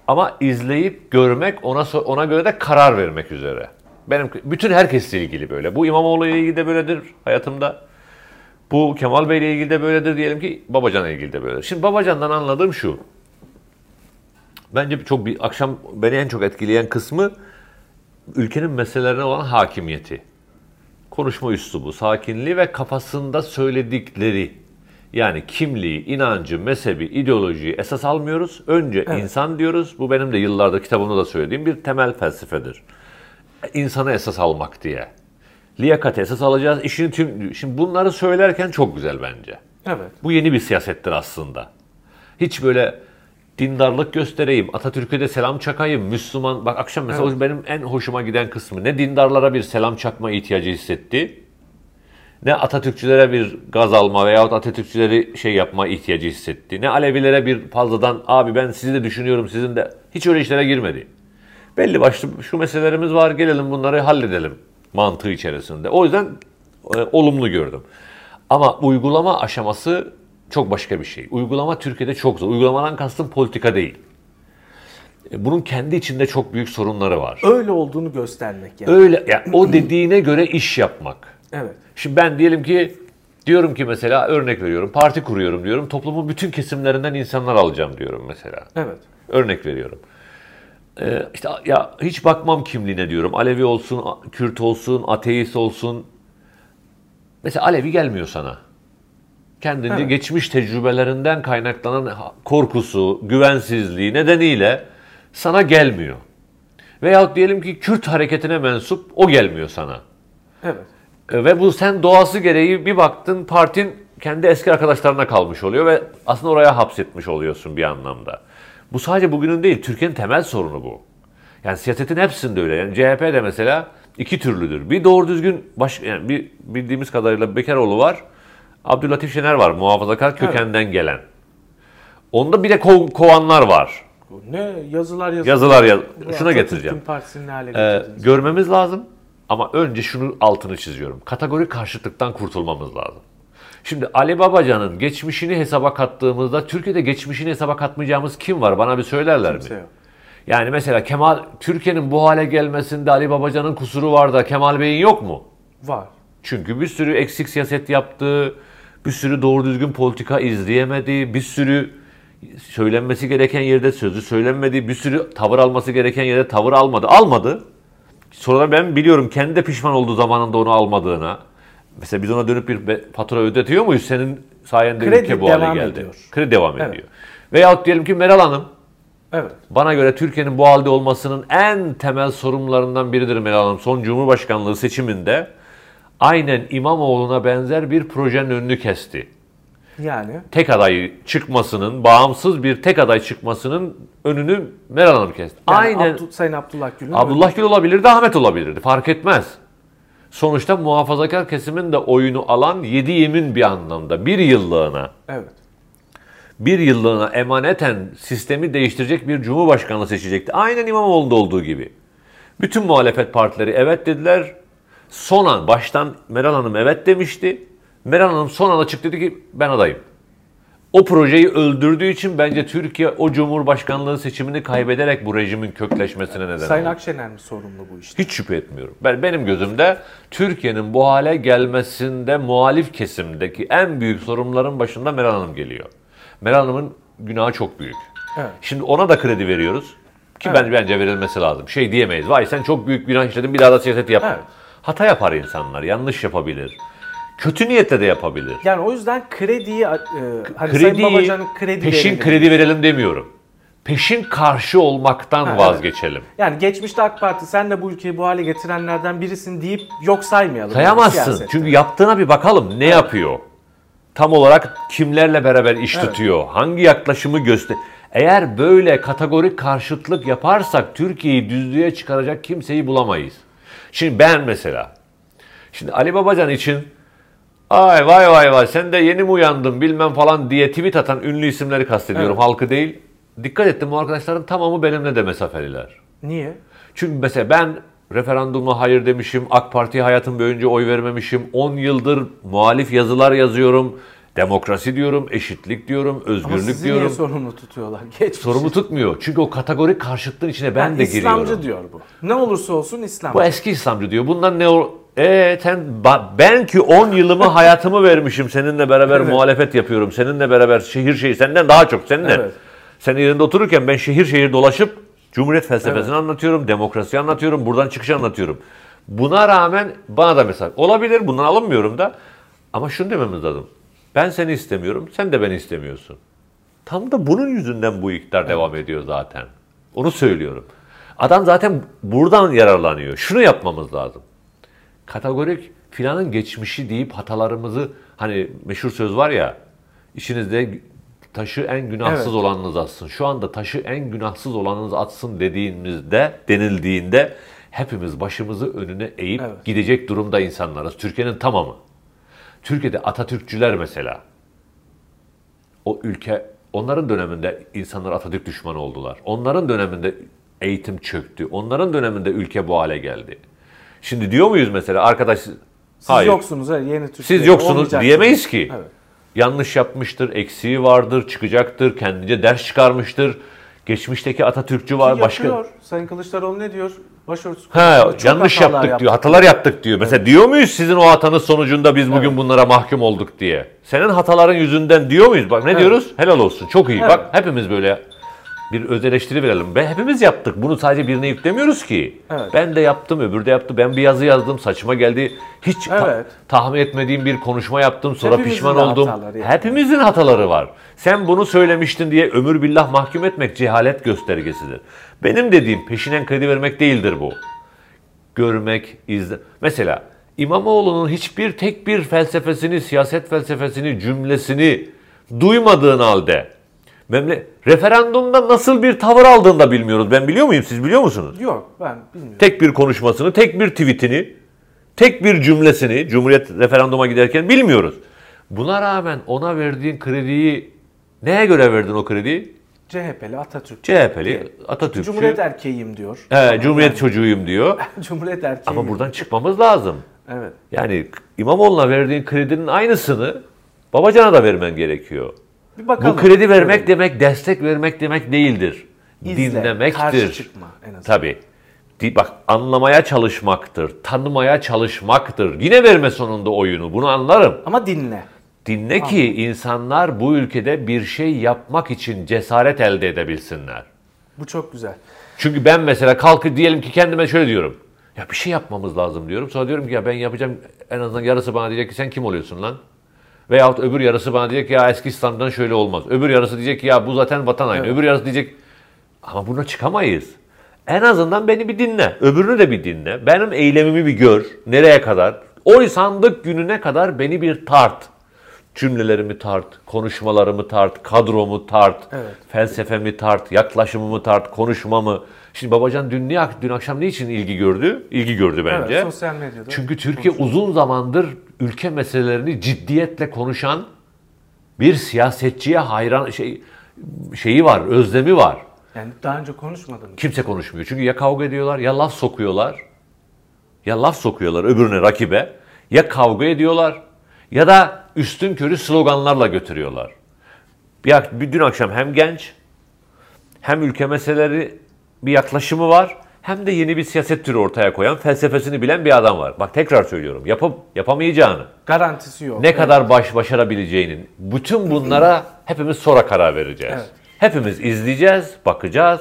B: ama izleyip görmek, ona ona göre de karar vermek üzere. Benim bütün herkesle ilgili böyle. Bu İmamoğlu ile ilgili de böyledir hayatımda. Bu Kemal Bey ile ilgili de böyledir diyelim ki Babacan'la ilgili de böyledir. Şimdi Babacan'dan anladığım şu. Bence çok bir akşam beni en çok etkileyen kısmı ülkenin meselelerine olan hakimiyeti. Konuşma üslubu, sakinliği ve kafasında söyledikleri. Yani kimliği, inancı, mezhebi, ideolojiyi esas almıyoruz. Önce
A: Evet.
B: insan diyoruz. Bu benim de yıllardır kitabımda da söylediğim bir temel felsefedir. İnsanı esas almak diye. Liyakati esas alacağız. İşin tüm Şimdi bunları söylerken çok güzel bence.
A: Evet.
B: Bu yeni bir siyasettir aslında. Hiç böyle dindarlık göstereyim, Atatürk'e de selam çakayım, Müslüman... Bak akşam mesela
A: Evet.
B: benim en hoşuma giden kısmı ne dindarlara bir selam çakma ihtiyacı hissetti, ne Atatürkçülere bir gaz alma veyahut Atatürkçüleri şey yapma ihtiyacı hissetti, ne Alevilere bir fazladan abi ben sizi de düşünüyorum sizin de... Hiç öyle işlere girmedi. Belli başlı şu meselelerimiz var gelelim bunları halledelim mantığı içerisinde. O yüzden e, olumlu gördüm. Ama uygulama aşaması çok başka bir şey. Uygulama Türkiye'de çok zor. Uygulamadan kastım politika değil. E, Bunun kendi içinde çok büyük sorunları var.
A: Öyle olduğunu göstermek yani.
B: Öyle ya o dediğine göre iş yapmak.
A: Evet.
B: Şimdi ben diyelim ki diyorum ki mesela örnek veriyorum parti kuruyorum diyorum. Toplumun bütün kesimlerinden insanlar alacağım diyorum mesela.
A: Evet.
B: Örnek veriyorum. Ee, işte ya hiç bakmam kimliğine diyorum. Alevi olsun, Kürt olsun, ateist olsun. Mesela Alevi gelmiyor sana. Kendince
A: Evet.
B: geçmiş tecrübelerinden kaynaklanan korkusu, güvensizliği nedeniyle sana gelmiyor. Veyahut diyelim ki Kürt hareketine mensup o gelmiyor sana.
A: Evet.
B: E, Ve bu sen doğası gereği bir baktın partin kendi eski arkadaşlarına kalmış oluyor ve aslında oraya hapsetmiş oluyorsun bir anlamda. Bu sadece bugünün değil, Türkiye'nin temel sorunu bu. Yani siyasetin hepsinde öyle. Yani CHP de mesela iki türlüdür. Bir doğru düzgün baş, yani bir bildiğimiz kadarıyla Bekaroğlu var. Abdülatif Şener var, muhafazakar kökenden gelen. Onda bir de kov- kovanlar var.
A: Ne yazılar yazılar.
B: Yazılar yaz.
A: Bu
B: Şuna getireceğim. Ee, görmemiz lazım ama önce şunu altını çiziyorum. Kategori karşıtlıktan kurtulmamız lazım. Şimdi Ali Babacan'ın geçmişini hesaba kattığımızda Türkiye'de geçmişini hesaba katmayacağımız kim var? Bana bir söylerler
A: Kimse
B: mi?
A: yok.
B: Yani mesela Kemal Türkiye'nin bu hale gelmesinde Ali Babacan'ın kusuru var da Kemal Bey'in yok mu?
A: Var.
B: Çünkü bir sürü eksik siyaset yaptı, bir sürü doğru düzgün politika izleyemedi, bir sürü söylenmesi gereken yerde sözü söylenmedi, bir sürü tavır alması gereken yerde tavır almadı. Almadı. Sonra ben biliyorum kendi de pişman olduğu zamanında onu almadığına. Mesela biz ona dönüp bir fatura ödetiyor muyuz? Senin sayende
A: Kredi
B: ülke bu hale
A: devam
B: geldi.
A: ediyor.
B: Kredi devam
A: Evet.
B: ediyor. Veyahut diyelim ki Meral Hanım
A: Evet.
B: bana göre Türkiye'nin bu halde olmasının en temel sorunlarından biridir Meral Hanım. Son Cumhurbaşkanlığı seçiminde aynen İmamoğlu'na benzer bir projenin önünü kesti.
A: Yani
B: tek aday çıkmasının, bağımsız bir tek aday çıkmasının önünü Meral Hanım kesti.
A: yani
B: Aynen
A: Abdu- Sayın Abdullah Gül'ün
B: Abdullah Gül olabilirdi, Ahmet olabilirdi. Fark etmez. Sonuçta muhafazakar kesimin de oyunu alan yedi yemin bir anlamda. Bir yıllığına,
A: Evet.
B: bir yıllığına emaneten sistemi değiştirecek bir cumhurbaşkanı seçecekti. Aynen İmamoğlu'nda olduğu gibi. Bütün muhalefet partileri evet dediler. Son an, baştan Meral Hanım evet demişti. Meral Hanım son anda çıktı dedi ki ben adayım. O projeyi öldürdüğü için bence Türkiye o cumhurbaşkanlığı seçimini kaybederek bu rejimin kökleşmesine neden
A: Sayın
B: oldu.
A: Akşener mi sorumlu bu işte?
B: Hiç şüphe etmiyorum. Ben benim gözümde Türkiye'nin bu hale gelmesinde muhalif kesimdeki en büyük sorunların başında Meral Hanım geliyor. Meral Hanım'ın günahı çok büyük.
A: Evet.
B: Şimdi ona da kredi veriyoruz ki
A: Evet.
B: ben bence verilmesi lazım. Şey diyemeyiz. Vay sen çok büyük günah işledin bir daha da siyaset yapma.
A: Evet.
B: Hata yapar insanlar. Yanlış yapabilir. Kötü niyetle de yapabilir.
A: Yani o yüzden krediyi, e, hani Sayın
B: Krediyi
A: Babacan'ın kredi
B: peşin
A: verelim.
B: kredi verelim demiyorum. Peşin karşı olmaktan
A: Ha,
B: vazgeçelim.
A: Yani geçmişte AK Parti sen de bu ülkeyi bu hale getirenlerden birisin deyip yok saymayalım.
B: Sayamazsın.
A: yani.
B: Çünkü yaptığına bir bakalım. Ne yapıyor? Tam olarak kimlerle beraber iş
A: Evet.
B: tutuyor? Hangi yaklaşımı göster? Eğer böyle kategorik karşıtlık yaparsak Türkiye'yi düzlüğe çıkaracak kimseyi bulamayız. Şimdi ben mesela, şimdi Ali Babacan için ay vay vay vay sen de yeni mi uyandın bilmem falan diye tweet atan ünlü isimleri kastediyorum
A: Evet.
B: halkı değil. Dikkat ettim bu arkadaşların tamamı benimle de mesafeliler.
A: Niye?
B: Çünkü mesela ben referanduma hayır demişim, AK Parti'ye hayatım boyunca oy vermemişim, 10 yıldır muhalif yazılar yazıyorum, demokrasi diyorum, eşitlik diyorum,
A: Ama
B: özgürlük
A: sizi
B: diyorum.
A: niye sorumlu tutuyorlar? Geçmiş.
B: Sorumu tutmuyor. Çünkü o kategorik karşıtlığın içine ben
A: Yani
B: de
A: İslamcı
B: giriyorum.
A: diyor bu. Ne olursa olsun İslamcı.
B: Bu eski İslamcı diyor. Bundan ne ol... Ee, sen ba- ben ki 10 yılımı hayatımı vermişim. Seninle beraber
A: Evet.
B: muhalefet yapıyorum. Seninle beraber şehir şehir senden daha çok seninle.
A: Evet.
B: Sen yerinde otururken ben şehir şehir dolaşıp Cumhuriyet felsefesini
A: Evet.
B: anlatıyorum, demokrasiyi anlatıyorum, buradan çıkışı anlatıyorum. Buna rağmen bana da mesaj. Olabilir bundan alınmıyorum da. Ama şunu dememiz lazım. Ben seni istemiyorum, sen de beni istemiyorsun. Tam da bunun yüzünden bu iktidar devam ediyor zaten. Onu söylüyorum. Adam zaten buradan yararlanıyor. Şunu yapmamız lazım. Kategorik filanın geçmişi deyip hatalarımızı hani meşhur söz var ya işinizde taşı en günahsız
A: Evet.
B: olanınız atsın. Şu anda taşı en günahsız olanınız atsın dediğimizde denildiğinde hepimiz başımızı önüne eğip
A: Evet.
B: gidecek durumda insanlarız. Türkiye'nin tamamı. Türkiye'de Atatürkçüler mesela o ülke onların döneminde insanlar Atatürk düşmanı oldular. Onların döneminde eğitim çöktü. Onların döneminde ülke bu hale geldi. Şimdi diyor muyuz mesela arkadaş
A: Siz
B: hayır
A: yoksunuz. ha, Yeni Türkiye.
B: siz yoksunuz diyemeyiz ki.
A: Evet.
B: Yanlış yapmıştır, eksiği vardır, çıkacaktır, kendince ders çıkarmıştır. Geçmişteki Atatürkçü var, başka
A: Yapıyor. Sayın Kılıçdaroğlu ne diyor? Başörtüsü
B: Ha, yanlış yaptık
A: yaptı.
B: diyor. Hatalar yaptık diyor. Mesela diyor muyuz sizin o hatanız sonucunda biz bugün
A: Evet.
B: bunlara mahkum olduk diye? Senin hataların yüzünden diyor muyuz? Bak ne
A: Evet.
B: diyoruz? Helal olsun. Çok iyi.
A: Evet.
B: Bak hepimiz böyle bir öz eleştiri verelim. Ben hepimiz yaptık. Bunu sadece birine yüklemiyoruz ki.
A: Evet.
B: Ben de yaptım, öbürü de yaptı. Ben bir yazı yazdım, saçıma geldi. Hiç ta-
A: Evet.
B: tahmin etmediğim bir konuşma yaptım, sonra
A: Hepimizin
B: pişman oldum.
A: yani.
B: Hepimizin hataları var. Sen bunu söylemiştin diye ömür billah mahkum etmek cehalet göstergesidir. Benim dediğim peşinen kredi vermek değildir bu görmek, izle. Mesela İmamoğlu'nun hiçbir tek bir felsefesini, siyaset felsefesini, cümlesini duymadığın halde memle referandumda nasıl bir tavır aldığını da bilmiyoruz. Ben biliyor muyum? Siz biliyor musunuz?
A: Yok ben bilmiyorum.
B: Tek bir konuşmasını, tek bir tweetini, tek bir cümlesini Cumhuriyet referanduma giderken bilmiyoruz. Buna rağmen ona verdiğin krediyi neye göre verdin o krediyi?
A: CHP'li Atatürk.
B: CHP'li, Atatürkçü,
A: Cumhuriyet erkeğiyim diyor.
B: he, Cumhuriyet
A: Yani
B: çocuğuyum diyor.
A: Cumhuriyet erkeğiyim.
B: Ama buradan çıkmamız lazım.
A: Evet.
B: Yani İmamoğlu'na verdiğin kredinin aynısını Babacan'a da vermen gerekiyor.
A: Bir bakalım.
B: Bu kredi vermek
A: Evet.
B: demek, destek vermek demek değildir.
A: İzle,
B: Dinlemektir.
A: Karşı çıkma en azından.
B: Tabii. Bak anlamaya çalışmaktır, tanımaya çalışmaktır. Yine verme sonunda oyunu, bunu anlarım.
A: Ama dinle.
B: Dinle ki insanlar bu ülkede bir şey yapmak için cesaret elde edebilsinler.
A: Bu çok güzel.
B: Çünkü ben mesela kalkıp diyelim ki kendime şöyle diyorum. Ya bir şey yapmamız lazım diyorum. Sonra diyorum ki ya ben yapacağım en azından yarısı bana diyecek ki sen kim oluyorsun lan? Veyahut öbür yarısı bana diyecek ki ya eski İslam'dan şöyle olmaz. Öbür yarısı diyecek ki ya bu zaten vatan haini.
A: Evet.
B: Öbür yarısı diyecek ama buna çıkamayız. En azından beni bir dinle. Öbürünü de bir dinle. Benim eylemimi bir gör. Nereye kadar? Oy sandık gününe kadar beni bir tart. Cümlelerimi tart, konuşmalarımı tart, kadromu tart,
A: Evet.
B: felsefemi tart, yaklaşımımı tart, konuşmamı. Şimdi Babacan dün, niye, dün akşam ne için ilgi gördü? İlgi gördü bence.
A: Evet, sosyal medyada.
B: Çünkü Türkiye uzun zamandır ülke meselelerini ciddiyetle konuşan bir siyasetçiye hayran şey şeyi var, özlemi var.
A: Yani daha önce konuşmadım.
B: Kimse konuşmuyor. Çünkü ya kavga ediyorlar, ya laf sokuyorlar. Ya laf sokuyorlar öbürüne, rakibe. Ya kavga ediyorlar ya da üstün körü sloganlarla götürüyorlar. Bir, bir dün akşam hem genç hem ülke meseleleri bir yaklaşımı var hem de yeni bir siyaset türü ortaya koyan, felsefesini bilen bir adam var. Bak tekrar söylüyorum. Yapıp yapamayacağını,
A: Garantisi yok.
B: ne kadar baş başarabileceğinin bütün bunlara hepimiz sonra karar vereceğiz.
A: Evet.
B: Hepimiz izleyeceğiz, bakacağız.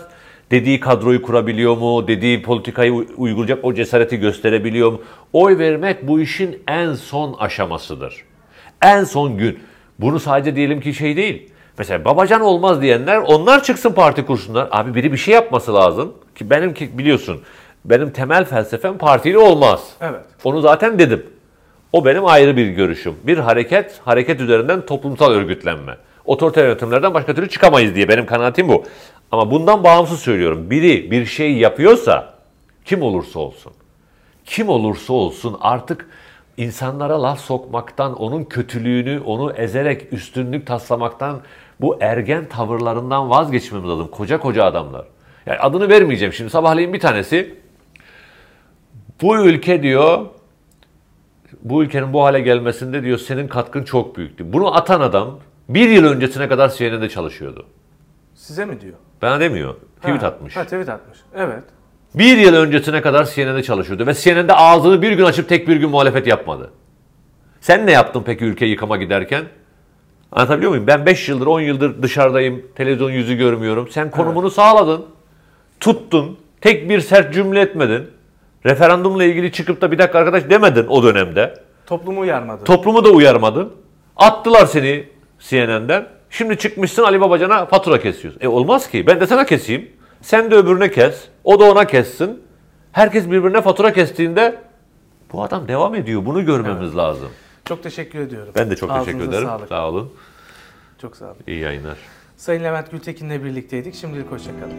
B: Dediği kadroyu kurabiliyor mu? Dediği politikayı uy- uygulayacak o cesareti gösterebiliyor mu? Oy vermek bu işin en son aşamasıdır. En son gün. Bunu sadece diyelim ki şey değil. Mesela babacan olmaz diyenler onlar çıksın parti kursunlar. Abi biri bir şey yapması lazım. Ki benim ki biliyorsun benim temel felsefem partili olmaz.
A: Evet.
B: Onu zaten dedim. O benim ayrı bir görüşüm. Bir hareket, hareket üzerinden toplumsal örgütlenme. Otoriter yönetimlerden başka türlü çıkamayız diye benim kanaatim bu. Ama bundan bağımsız söylüyorum. Biri bir şey yapıyorsa kim olursa olsun, kim olursa olsun artık insanlara laf sokmaktan, onun kötülüğünü, onu ezerek üstünlük taslamaktan, bu ergen tavırlarından vazgeçmemiz lazım. Koca koca adamlar. Yani adını vermeyeceğim şimdi. Sabahleyin bir tanesi bu ülke diyor bu ülkenin bu hale gelmesinde diyor senin katkın çok büyüktü. Bunu atan adam bir yıl öncesine kadar CNN'de çalışıyordu.
A: Size mi diyor?
B: Bana demiyor. Tweet
A: Ha,
B: atmış.
A: Ha tweet atmış. Evet.
B: Bir yıl öncesine kadar CNN'de çalışıyordu ve CNN'de ağzını bir gün açıp tek bir gün muhalefet yapmadı. Sen ne yaptın peki ülke yıkama giderken? Anlatabiliyor muyum? Ben 5 yıldır 10 yıldır dışarıdayım. Televizyon yüzü görmüyorum. Sen konumunu sağladın. Tuttun. Tek bir sert cümle etmedin. Referandumla ilgili çıkıp da bir dakika arkadaş demedin o dönemde.
A: Toplumu uyarmadı.
B: Toplumu da uyarmadın. Attılar seni CNN'den. Şimdi çıkmışsın Ali Babacan'a fatura kesiyorsun. E olmaz ki. Ben de sana keseyim. Sen de öbürüne kes. O da ona kessin. Herkes birbirine fatura kestiğinde bu adam devam ediyor. Bunu görmemiz lazım.
A: çok teşekkür ediyorum.
B: Ben de çok
A: Ağzınıza
B: teşekkür ederim.
A: Sağlık.
B: Sağ olun.
A: Çok sağ olun.
B: İyi yayınlar.
A: Sayın Levent Gültekin'le birlikteydik. Şimdilik hoşçakalın.